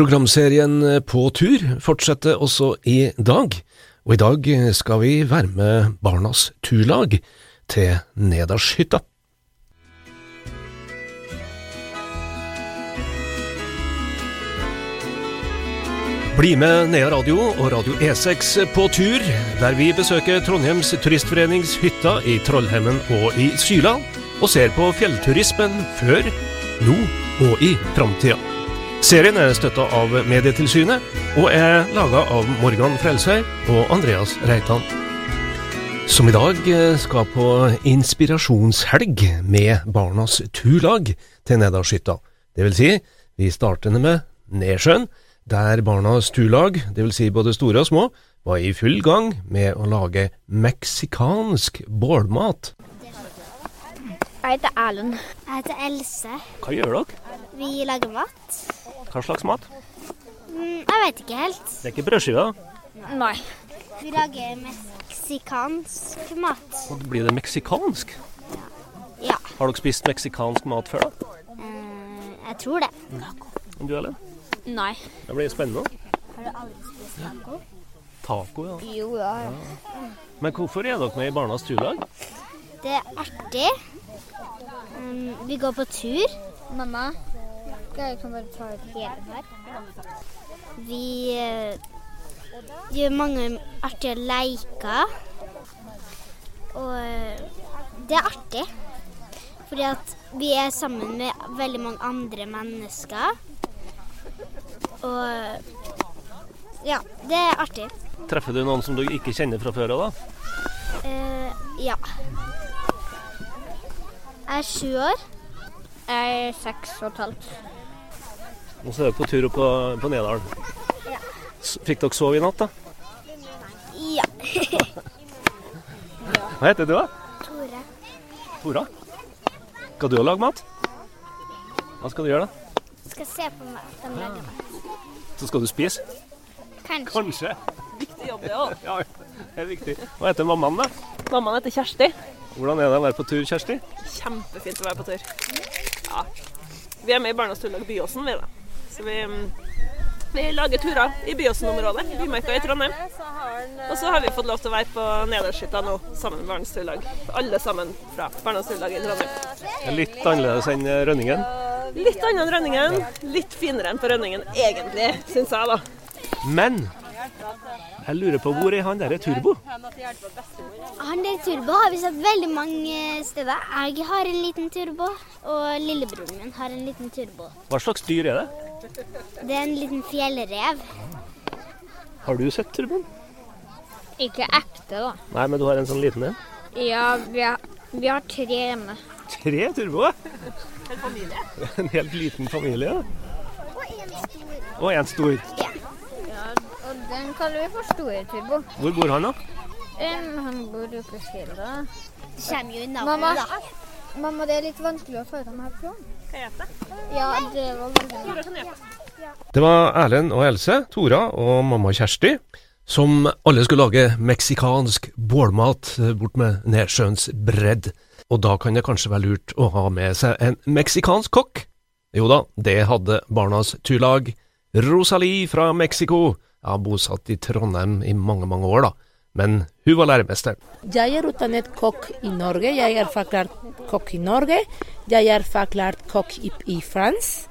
Programserien På tur fortsetter også i dag, og i dag skal vi være med Barnas turlag til Nedarshytta. Bli med Nea Radio og Radio E6 på tur, der vi besøker Trondheims turistforenings hytta i Trollhemmen og i Syla, og ser på fjellturismen før, nå og i framtida. Serien er støtta av Medietilsynet, og er laga av Morgan Frelsøy og Andreas Reitan. Som i dag skal på inspirasjonshelg med Barnas turlag til Nedarshytta. Det vil si, vi starter med Nedsjøen, der Barnas turlag, vil si både store og små, var i full gang med å lage meksikansk bålmat. Jeg heter Erlend. Jeg heter Else. Hva gjør dere? Vi lager mat. Hva slags mat? Mm, jeg vet ikke helt. Det er ikke brødskiver? Nei. Vi lager meksikansk mat. Og Blir det meksikansk? Ja. Har dere spist meksikansk mat før, da? Eh, jeg tror det. Du, Ellen? Nei. Det blir spennende. Har du aldri spist taco? Taco, ja. Jo, ja. Men hvorfor er dere med i Barnas turlag? Det er artig. Um, vi går på tur. Mamma, jeg kan bare ta ut hele her. Vi uh, gjør mange artige leker. Og eh, det er artig. Fordi at vi er sammen med veldig mange andre mennesker. Og ja, det er artig. Treffer du noen som du ikke kjenner fra før av, da? Uh, ja. Jeg er sju år. Jeg er seks og et halvt. Nå så er dere på tur opp på, på Nedalen. Ja. Fikk dere sove i natt, da? Ja. Hva heter du, da? Tore. Tora? Skal du òg lage mat? Hva skal du gjøre, da? Skal se på meg at de lager mat. Så skal du spise? Kanskje. Kanskje. Viktig jobb, det òg. Ja, det er viktig. Hva heter mammaen, da? Mammaen heter Kjersti. Hvordan er det å være på tur, Kjersti? Kjempefint å være på tur. Ja. Vi er med i Barnas turlag Byåsen, vi da. Så vi, mm, vi lager turer i Byåsen-området, Bymarka i Trondheim. Og så har vi fått lov til å være på Nederskytta nå, sammen med Barnas turlag. Alle sammen fra Barnas turlag i Trondheim. Litt annerledes enn eh, Rønningen. Litt annet enn Rønningen. Litt finere enn på Rønningen, egentlig, syns jeg, da. Men jeg lurer på hvor er han derre Turbo? Han der turbo har vi sett veldig mange steder. Jeg har en liten turbo, og lillebroren min har en liten turbo. Hva slags dyr er det? Det er en liten fjellrev. Har du sett Turboen? Ikke ekte, da. Nei, men du har en sånn liten en? Ja, vi har, vi har tre hjemme. Tre turboer? En helt liten familie? Og en stor. Og den kaller vi for store turbo. Hvor bor han, da? han bor oppe i fjellet. Det kommer jo i navnet, Mamma. da. Mamma, det er litt vanskelig å få ut dem herfra. Hva heter det? Ja, det var veldig. Det var Erlend og Else, Tora og mamma Kjersti, som alle skulle lage meksikansk bålmat eh, bort med Nedsjøens bredd. Og da kan det kanskje være lurt å ha med seg en meksikansk kokk? Jo da, det hadde Barnas turlag. Rosalie fra Mexico, ja, bosatt i Trondheim i mange, mange år, da. Men hun var læremesteren. Jeg er utdannet kokk i Norge. Jeg er forklart kokk i Norge. Jeg er forklart kokk i, i France.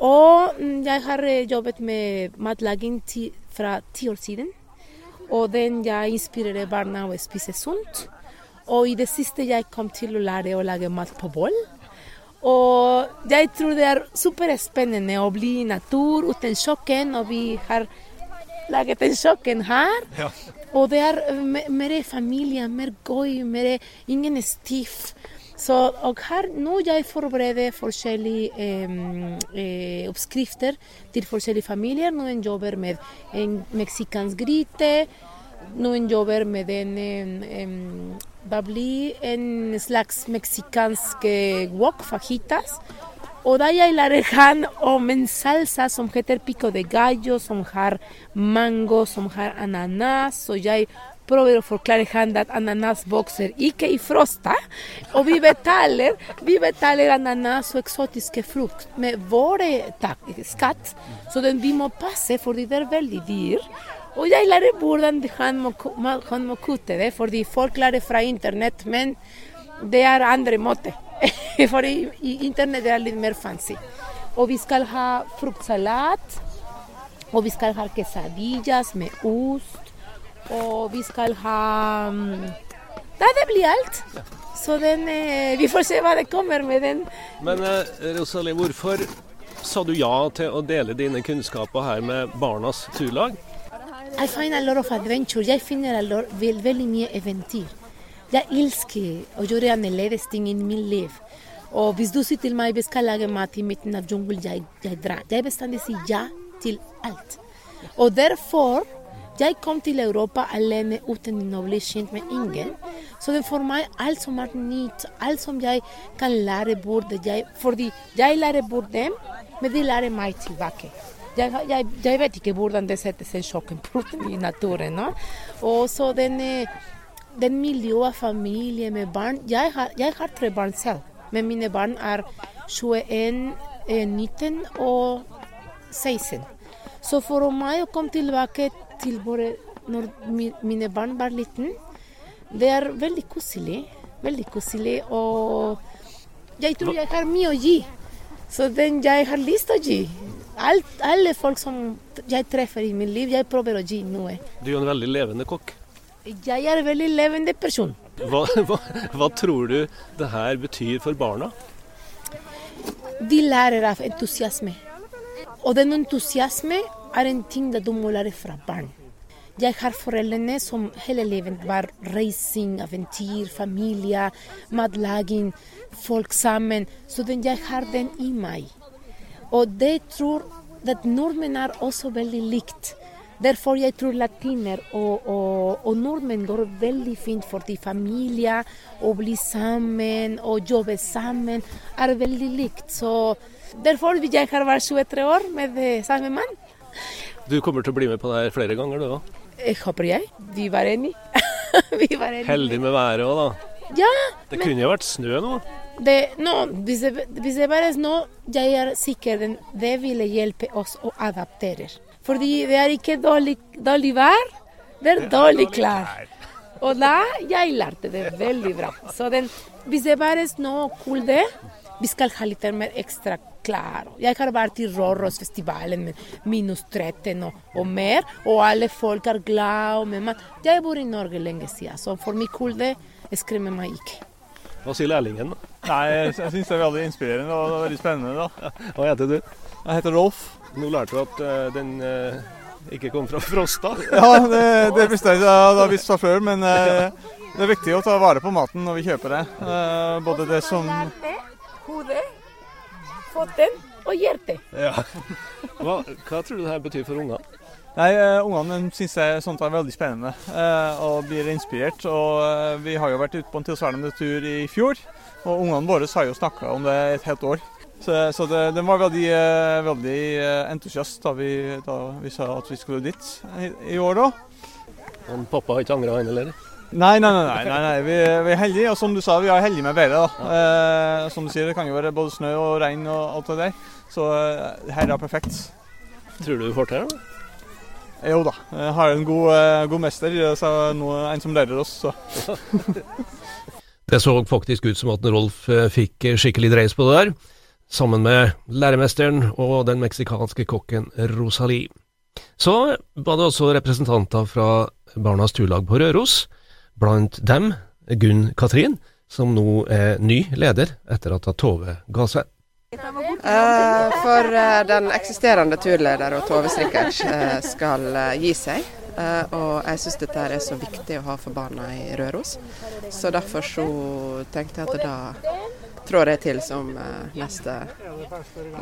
Og mm, jeg har eh, jobbet med matlaging ti, fra ti år siden. Og den jeg inspirerer barna å spise sunt. Og i det siste jeg kom til å lære å lage mat på bål. Og jeg tror det er superspennende å bli i natur uten kjøkken, og vi har laget en kjøkken her. Og det er eh, me- mer familie, mer gøy, mer ingen stiv. Så, og her nå jeg forbereder forskjellige eh, eh, oppskrifter til forskjellige familier. Noen jobber med en meksikansk gryte, noen jobber med en eh, em, Hva blir en slags meksikansk eh, wok, fajitas. Og jeg lærer han om en salsa som heter pico de gallo, som har mango, som har ananas, og jeg prøver å forklare han at ananas vokser ikke i frosta. Og vi betaler, vi betaler ananas og eksotiske frukt med våre skatt. Så den vi må passe, fordi det er veldig dyr. Og jeg lærer hvordan han må, han må kutte det, fordi folk lærer fra internett, men det er andre måter. For i, i internett er det litt mer fancy. Og vi skal ha fruktsalat. Og vi skal ha quesadillas med ost. Og vi skal ha um, Da det blir alt. Så den, eh, vi får se hva det kommer med den. Men eh, Rosalie, hvorfor sa du ja til å dele dine kunnskaper her med Barnas turlag? I find a lot of adventure. Jeg finner lot, veld, veldig mye eventyr. Jeg elsker å gjøre annerledes ting i mitt liv. Og hvis du sier til meg vi skal lage mat i midten av jungelen, jeg, jeg drar. Jeg bestandig sier ja til alt. Og derfor jeg kom til Europa alene uten å bli kjent med ingen. Så det for meg alt som er nytt, alt som jeg kan lære bort jeg, Fordi jeg lærer bort dem, men de lærer meg tilbake. Jeg, jeg, jeg vet ikke hvordan det settes en sjokkepult i naturen. No? Og så den, den miljøet, familie med barn jeg har, jeg har tre barn selv, men mine barn er 21, 19 og 16. Så for meg å komme tilbake til våre når mine barn var liten, det er veldig koselig. Veldig koselig. Og jeg tror jeg har mye å gi. Så den jeg har lyst til å gi. Alt, alle folk som jeg treffer i mitt liv, jeg prøver å gi noe. Du er en veldig levende kokk. Jeg er en veldig levende person. Hva, hva, hva tror du det her betyr for barna? De lærer av entusiasme. Og den entusiasme er en ting du må lære fra barn. Jeg har foreldrene som hele livet var reising, eventyr, familie, matlaging, folk sammen. Så den, jeg har den i meg. Og det tror at nordmenn er også veldig likt. Derfor jeg tror latiner og, og, og nordmenn går veldig fint fordi familie, å bli sammen og jobbe sammen, er veldig likt. Så derfor vil jeg ha vært 23 år med samme mann. Du kommer til å bli med på det her flere ganger, du òg? Jeg håper jeg. Vi var enige. Vi var enige. Heldig med været òg, da. Ja. Det men... kunne jo vært snø nå? Det, no, hvis, det, hvis det bare er snø, jeg er sikker det ville hjelpe oss å adaptere. Fordi det er ikke dårlig, dårlig vær, det er dårlig klær. Og da jeg lærte det veldig bra. Så den, hvis det bare er snø og kulde, vi skal ha litt mer ekstra klær. Jeg har vært i Rorosfestivalen med minus 13 og, og, mer, og alle folk er glade med mat. Jeg bor i Norge lenge siden, så for meg kulde skremmer meg ikke. Hva sier lærlingen? Nei, Jeg, jeg syns det er veldig inspirerende og veldig spennende. da. Hva heter du? Jeg heter Rolf. Nå lærte du at uh, den uh, ikke kom fra Frosta? ja, det, det visste jeg da vi sa før, men uh, det er viktig å ta vare på maten når vi kjøper det. både det som hodet, foten og hjertet. Ja. Hva, hva, tror du det her betyr for unger? Nei, uh, Ungene syns sånt er veldig spennende uh, og blir inspirert. og uh, Vi har jo vært ute på en tilsvarende tur i fjor, og ungene våre har jo snakka om det et helt år. Så, så det, den var veldig, veldig entusiast da vi, da vi, sa at vi skulle dit i, i år òg. Pappa har ikke angra, han heller? Nei, nei, nei. nei, nei. Vi, vi, er heldige, og som du sa, vi er heldige med været. da. Eh, som du sier, Det kan jo være både snø og regn og alt det der. Så eh, her er perfekt. Tror du du får til det? Jo da. Jeg har en god, eh, god mester, så nå en som lærer oss. så. det så faktisk ut som at Rolf eh, fikk skikkelig dreis på det der, sammen med læremesteren og den meksikanske kokken Rosalie. Så var det også representanter fra Barnas turlag på Røros Blant dem Gunn Katrin, som nå er ny leder etter at Tove ga seg. Uh, for uh, den eksisterende turleder og Tove Strikkerts uh, skal gi seg. og jeg syns dette er så viktig å ha for barna i Røros. Så derfor så tenkte jeg at da trår jeg til som neste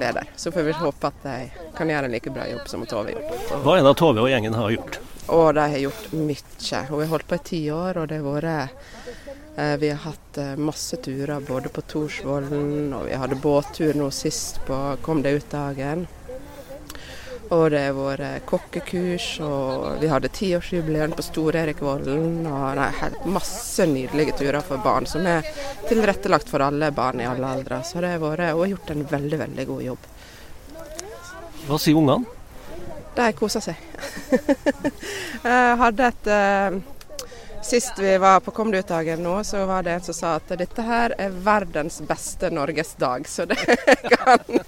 leder. Så får vi håpe at de kan gjøre en like bra jobb som Tove gjorde. Hva er det Tove og gjengen har gjort? Og de har gjort mye. Hun har holdt på i ti år, og det har vært eh, Vi har hatt eh, masse turer både på Torsvollen, og vi hadde båttur nå sist på Kom deg ut-dagen. Og det har vært kokkekurs, og vi hadde tiårsjubileum på Stor-Erik-Vollen. Og nei, masse nydelige turer for barn, som er tilrettelagt for alle barn i alle aldre. Så det har vært, og gjort en veldig, veldig god jobb. Hva sier ungene? De koser seg. Jeg hadde et uh, Sist vi var på Kom ut-dagen nå, så var det en som sa at dette her er verdens beste Norgesdag. Så det kan,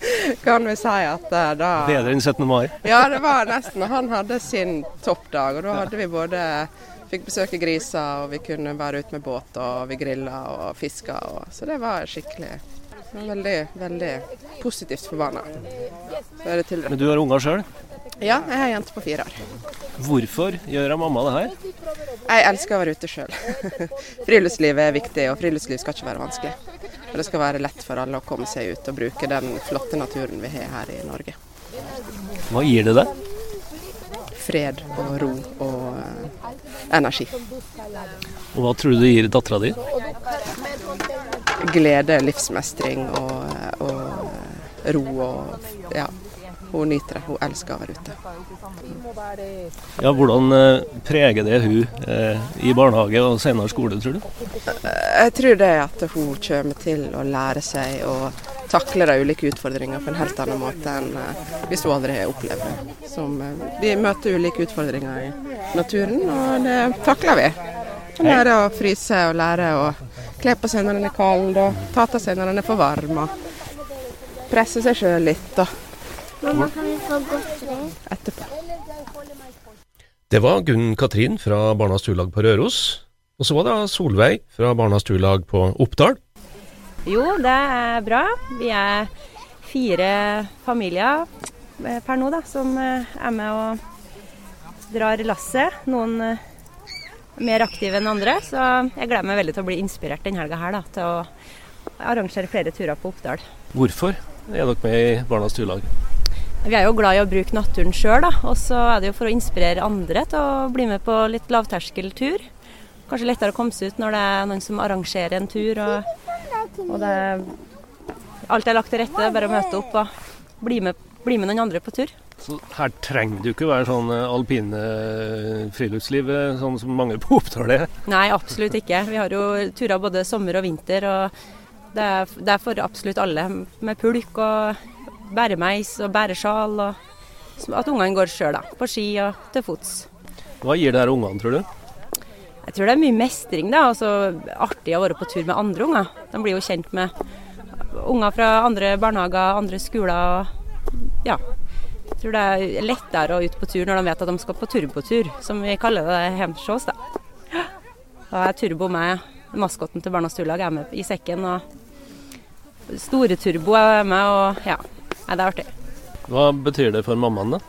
kan vi si at uh, da Bedre enn 17. mai? Ja, det var nesten. Han hadde sin toppdag. Og da hadde vi både Fikk besøke griser, og vi kunne være ute med båt, og vi grilla og fiska. Så det var skikkelig Veldig, veldig positivt for barna. Men du har unger sjøl? Ja, jeg har ei jente på fire år. Hvorfor gjør mamma det her? Jeg elsker å være ute sjøl. Friluftslivet er viktig, og friluftsliv skal ikke være vanskelig. Og det skal være lett for alle å komme seg ut og bruke den flotte naturen vi har her i Norge. Hva gir det deg? Fred og ro og uh, energi. Og hva tror du det gir dattera di? Glede, livsmestring og, og ro og ja, hun nyter det. Hun elsker å være ute. Ja, Hvordan eh, preger det hun eh, i barnehage og senere skole, tror du? Jeg tror det at hun kommer til å lære seg å takle de ulike utfordringene på en helt annen måte enn eh, hvis hun aldri har opplevd det. Som, vi møter ulike utfordringer i naturen, og det takler vi. Lære å fryse og lære å kle på seg når den er kald, og ta av seg når den er for varm. og Presse seg sjøl litt. og Mamma, kan vi få godteri? Etterpå. Det var Gunn Katrin fra Barnas Turlag på Røros. Og så var det Solveig fra Barnas Turlag på Oppdal. Jo, det er bra. Vi er fire familier eh, per nå da, som eh, er med og drar lasset. Noen eh, mer aktive enn andre. Så jeg gleder meg veldig til å bli inspirert denne helga her da, til å arrangere flere turer på Oppdal. Hvorfor er dere med i Barnas Turlag? Vi er jo glad i å bruke naturen sjøl, og så er det jo for å inspirere andre til å bli med på litt lavterskeltur. Kanskje lettere å komme seg ut når det er noen som arrangerer en tur. Og, og det, alt er lagt til rette, bare å møte opp og bli med, bli med noen andre på tur. Så her trenger du ikke være sånn eh, alpine friluftsliv, eh, sånn som mange på Oppdal er? Nei, absolutt ikke. Vi har jo turer både sommer og vinter. og det er, det er for absolutt alle, med pulk og bæremeis og bæresjal. Og at ungene går sjøl, på ski og til fots. Hva gir det her ungene, tror du? Jeg tror det er mye mestring. da, altså Artig å være på tur med andre unger. De blir jo kjent med unger fra andre barnehager, andre skoler. og ja, Jeg tror det er lettere å ut på tur når de vet at de skal på turbotur, som vi kaller det hjemme hos oss. Da. da er Turbo med maskotten til Barnas Turlag er med i sekken. og Store Turbo er med, og ja. Nei, det er artig. Hva betyr det for mammaen, da?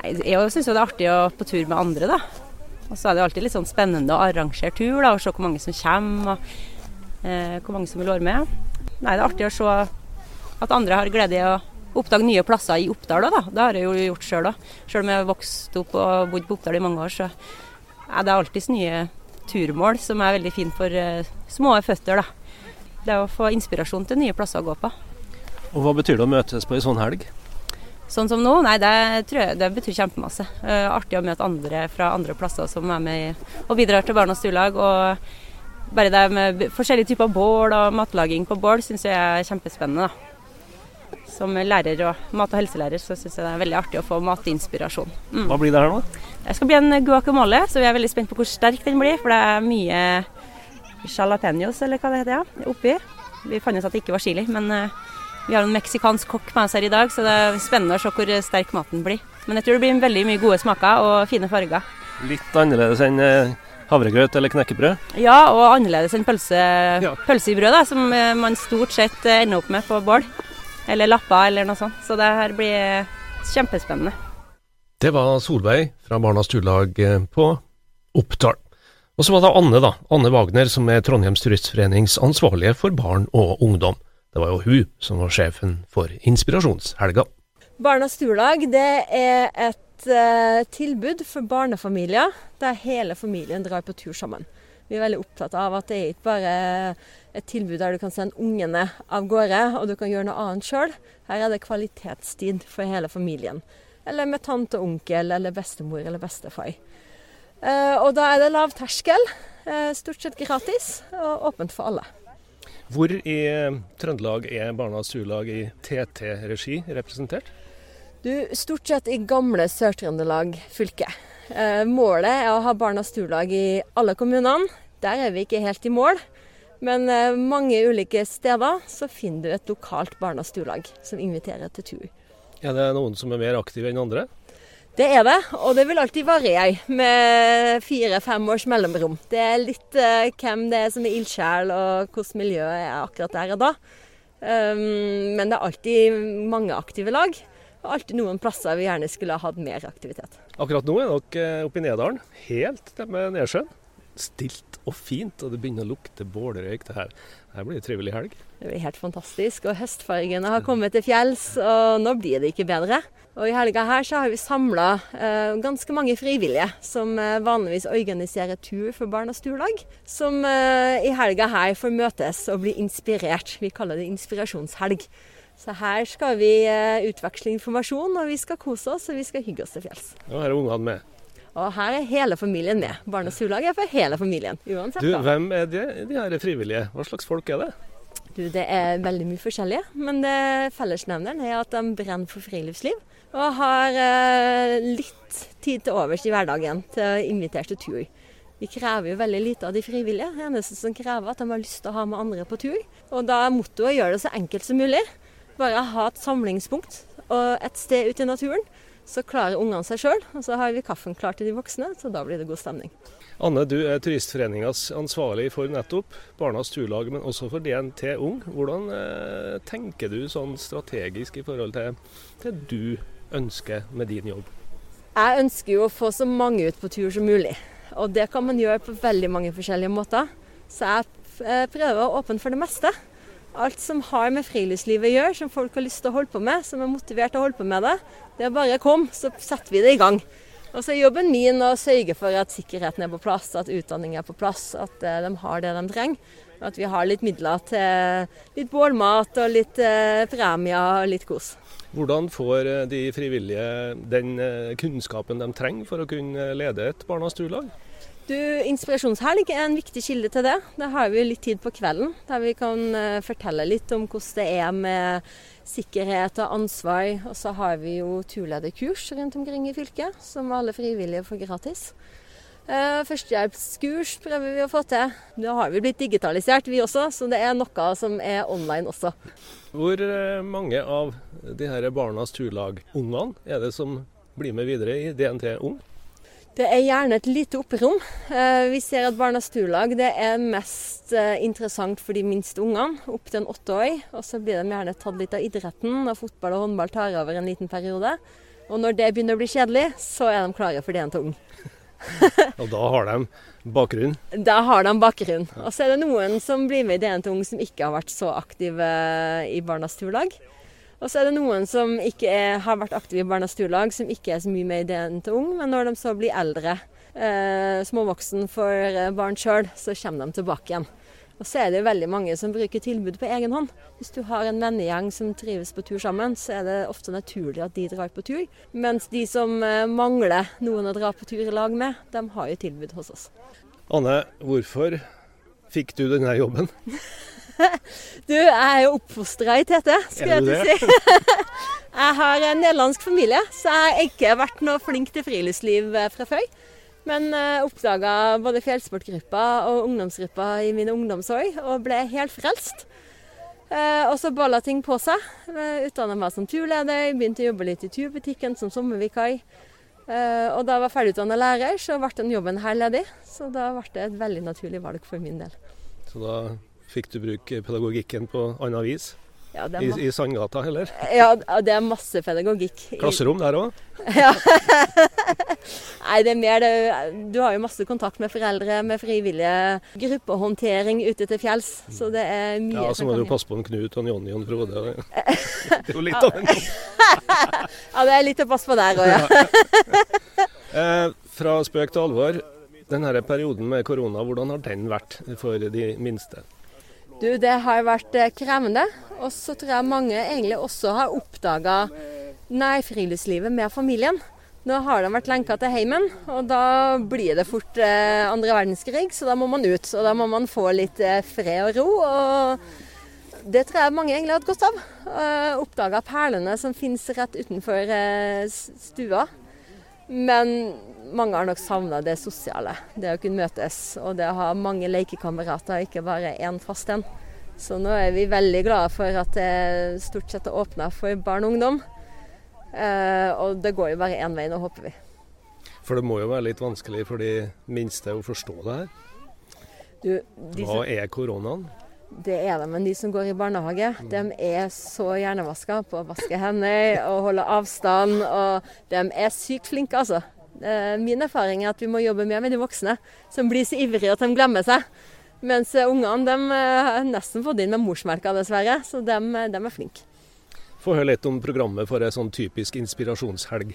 Nei, jeg syns jo det er artig å på tur med andre, da. Og så er det jo alltid litt sånn spennende å arrangere tur, da, og se hvor mange som kommer, og eh, hvor mange som vil være med. Nei, det er artig å se at andre har glede i å oppdage nye plasser i Oppdal òg, da. Det har jeg jo gjort sjøl òg. Sjøl om jeg har vokst opp og bodd på Oppdal i mange år, så er det alltids nye turmål som er veldig fint for eh, små føtter, da. Det å få inspirasjon til nye plasser å gå på. Og Hva betyr det å møtes på ei sånn helg? Sånn som nå? Nei, det, tror jeg, det betyr kjempemasse. Uh, artig å møte andre fra andre plasser som er med og bidrar til Barnas Turlag. Og bare det med forskjellige typer bål og matlaging på bål syns jeg er kjempespennende. Da. Som lærer og mat- og helselærer så syns jeg det er veldig artig å få matinspirasjon. Mm. Hva blir det her nå? Det skal bli en guacamole, så vi er veldig spent på hvor sterk den blir. For det er mye jalapeños, eller hva det heter, ja, oppi. Vi fant ut at det ikke var chili, men uh, vi har en meksikansk kokk med oss her i dag, så det er spennende å se hvor sterk maten blir. Men jeg tror det blir veldig mye gode smaker og fine farger. Litt annerledes enn eh, havregrøt eller knekkebrød? Ja, og annerledes enn pølse, ja. pølse i brød, da, som eh, man stort sett eh, ender opp med på bål. Eller lapper eller noe sånt. Så det her blir kjempespennende. Det var Solveig fra Barnas Turlag på Oppdal. Og så var det Anne, da. Anne Wagner, som er Trondheims Turistforenings ansvarlige for barn og ungdom. Det var jo hun som var sjefen for Inspirasjonshelga. Barnas turlag det er et uh, tilbud for barnefamilier der hele familien drar på tur sammen. Vi er veldig opptatt av at det er ikke bare et tilbud der du kan sende ungene av gårde, og du kan gjøre noe annet sjøl. Her er det kvalitetstid for hele familien. Eller med tante og onkel eller bestemor eller bestefar. Eh, og da er det lav terskel, eh, stort sett gratis og åpent for alle. Hvor i Trøndelag er Barnas Turlag i TT-regi representert? Du, Stort sett i gamle Sør-Trøndelag fylke. Eh, målet er å ha Barnas Turlag i alle kommunene. Der er vi ikke helt i mål. Men eh, mange ulike steder så finner du et lokalt Barnas Turlag som inviterer til tur. Er det noen som er mer aktive enn andre? Det er det, og det vil alltid variere med fire-fem års mellomrom. Det er litt uh, hvem det er som er ildsjel, og hvordan miljøet er akkurat der og da. Um, men det er alltid mange aktive lag, og alltid noen plasser vi gjerne skulle ha hatt mer aktivitet. Akkurat nå er dere oppe i Nedalen, helt nede med Nedsjøen. Stilt og fint, og det begynner å lukte bålrøyk. Det her, det blir en trivelig helg. Det blir helt fantastisk. Og høstfargene har kommet til fjells, og nå blir det ikke bedre. Og i helga her så har vi samla eh, ganske mange frivillige som eh, vanligvis organiserer tur for Barnas turlag. Som eh, i helga her får møtes og bli inspirert. Vi kaller det inspirasjonshelg. Så her skal vi eh, utveksle informasjon, og vi skal kose oss og vi skal hygge oss til fjells. Og her er ungene med. Og her er hele familien med. Barnas turlag er for hele familien. uansett Du, hvem er de, de her frivillige? Hva slags folk er det? Du, det er veldig mye forskjellige, men fellesnevneren er at de brenner for friluftsliv. Og har eh, litt tid til overs i hverdagen til å invitere til tur. Vi krever jo veldig lite av de frivillige. Det eneste som krever at de har lyst til å ha med andre på tur. Og da er mottoet å gjøre det så enkelt som mulig. Bare ha et samlingspunkt og et sted ute i naturen. Så klarer ungene seg sjøl, og så har vi kaffen klar til de voksne, så da blir det god stemning. Anne, du er Turistforeningas ansvarlig for nettopp Barnas Turlag, men også for DNT Ung. Hvordan eh, tenker du sånn strategisk i forhold til det du ønsker med din jobb? Jeg ønsker jo å få så mange ut på tur som mulig. Og det kan man gjøre på veldig mange forskjellige måter. Så jeg eh, prøver å åpne for det meste. Alt som har med friluftslivet å gjøre, som folk har lyst til å holde på med, som er motivert til å holde på med det, det er bare kom, så setter vi det i gang. Og så er jobben min å sørge for at sikkerheten er på plass, at utdanning er på plass, at eh, de har det de trenger. Og at vi har litt midler til litt bålmat og litt eh, premier og litt kos. Hvordan får eh, de frivillige den kunnskapen de trenger for å kunne lede et Barnas Turlag? Du, Inspirasjonshelg er en viktig kilde til det. Da har vi litt tid på kvelden der vi kan eh, fortelle litt om hvordan det er med sikkerhet og ansvar. Og så har vi jo turlederkurs rundt omkring i fylket, som alle frivillige får gratis. Eh, Førstehjelpskurs prøver vi å få til. Nå har vi blitt digitalisert vi også, så det er noe som er online også. Hvor eh, mange av de her Barnas Turlag-ungene er det som blir med videre i DNT Ung? Det er gjerne et lite opprom. Eh, Vi ser at Barnas turlag det er mest eh, interessant for de minste ungene, opp til en åtteårig. Og så blir de gjerne tatt litt av idretten, og fotball og håndball tar over en liten periode. Og når det begynner å bli kjedelig, så er de klare for DN til ung. Og da har de bakgrunn. Da har de bakgrunn. Og så er det noen som blir med i DN til ung som ikke har vært så aktive i Barnas turlag. Og så er det noen som ikke er, har vært aktive i Barnas turlag, som ikke er så mye med i DN til ung. Men når de så blir eldre, eh, småvoksen for eh, barn sjøl, så kommer de tilbake igjen. Og så er det veldig mange som bruker tilbud på egen hånd. Hvis du har en vennegjeng som trives på tur sammen, så er det ofte naturlig at de drar på tur. Mens de som eh, mangler noen å dra på tur i lag med, de har jo tilbud hos oss. Anne, hvorfor fikk du denne jobben? Du, jeg er jo oppfostra i TT, skal Er jeg til å si. Jeg har en nederlandsk familie, så jeg har ikke vært noe flink til friluftsliv eh, fra før. Men uh, oppdaga både fjellsportgruppa og ungdomsgruppa i min ungdomsår, og ble helt frelst. Eh, og så balla ting på seg. Uh, Utdanna meg som turleder, begynte å jobbe litt i turbutikken som sommervikar. Uh, og da jeg var ferdigutdanna lærer, så ble den jobben her ledig. Så da ble det et veldig naturlig valg for min del. Så da fikk du bruke pedagogikken på annet vis? Ja, I, i Sandgata, heller? ja, det er masse pedagogikk. Klasserom der òg? Ja. Nei, det er mer det Du har jo masse kontakt med foreldre, med frivillige. Gruppehåndtering ute til fjells. Så det er mye Ja, så må du passe på en Knut og en Jonny og en Frode. Det er jo litt av en. Ja, det er litt å passe på der òg, ja. Eh, fra spøk til alvor. Denne perioden med korona, hvordan har den vært for de minste? Du, det har vært eh, krevende. Og så tror jeg mange egentlig også har oppdaga nærfriluftslivet med familien. Nå har de vært lenka til heimen, og da blir det fort eh, andre verdenskrig, så da må man ut. Og da må man få litt eh, fred og ro. og det tror jeg mange egentlig har hatt godt av. Eh, Oppdaga perlene som finnes rett utenfor eh, stua. Men mange har nok savna det sosiale. Det å kunne møtes og det å ha mange lekekamerater, ikke bare én fast en. Så nå er vi veldig glade for at det stort sett er åpna for barn og ungdom. Eh, og det går jo bare én vei nå, håper vi. For det må jo være litt vanskelig for de minste å forstå det her. Du, disse... Hva er koronaen? Det er det, men de som går i barnehage, mm. de er så hjernevaska på å vaske hender og holde avstand. Og de er sykt flinke, altså. Min erfaring er at vi må jobbe mer med de voksne, som blir så ivrige at de glemmer seg. Mens ungene de har nesten fått inn med morsmelka, dessverre. Så de, de er flinke. Få høre litt om programmet for en sånn typisk inspirasjonshelg.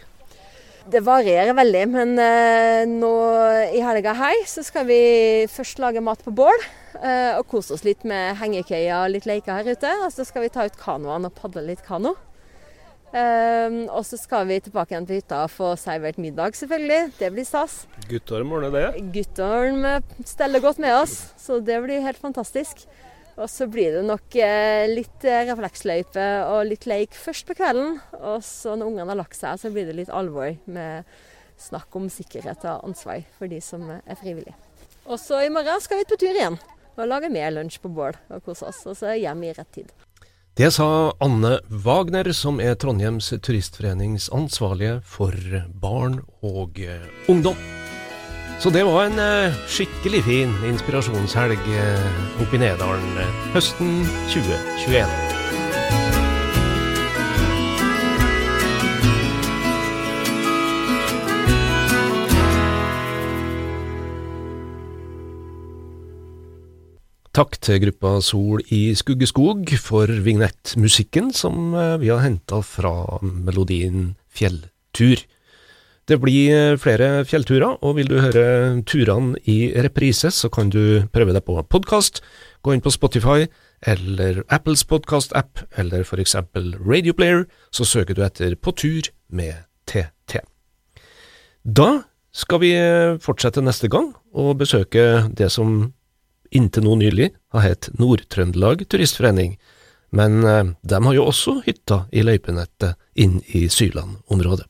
Det varierer veldig, men eh, nå i helga her så skal vi først lage mat på bål. Eh, og kose oss litt med hengekøyer og litt leker her ute. Og så skal vi ta ut kanoene og padle litt kano. Eh, og så skal vi tilbake igjen til hytta og få servert middag, selvfølgelig. Det blir stas. Guttorm ordner det? Guttorm steller godt med oss, så det blir helt fantastisk. Og så blir det nok eh, litt eh, refleksløype og litt leik først på kvelden. Og så når ungene har lagt seg, så blir det litt alvor med snakk om sikkerhet og ansvar for de som er frivillige. Og så i morgen skal vi på tur igjen og lage mer lunsj på bål og kose oss. Og så hjem i rett tid. Det sa Anne Wagner, som er Trondheims turistforenings ansvarlige for barn og eh, ungdom. Så det var en eh, skikkelig fin inspirasjonshelg eh, oppe i Nedalen eh, høsten 2021. Takk til gruppa Sol i Skuggeskog for vignettmusikken som vi har henta fra melodien Fjelltur. Det blir eh, flere fjellturer, og vil du høre turene i reprise, så kan du prøve deg på podkast. Gå inn på Spotify eller Apples podkast-app, eller for eksempel Radioplayer, så søker du etter På tur med TT. Da skal vi eh, fortsette neste gang og besøke det som inntil nå nylig har hett Nord-Trøndelag Turistforening, men eh, de har jo også hytta i løypenettet inn i Syland-området.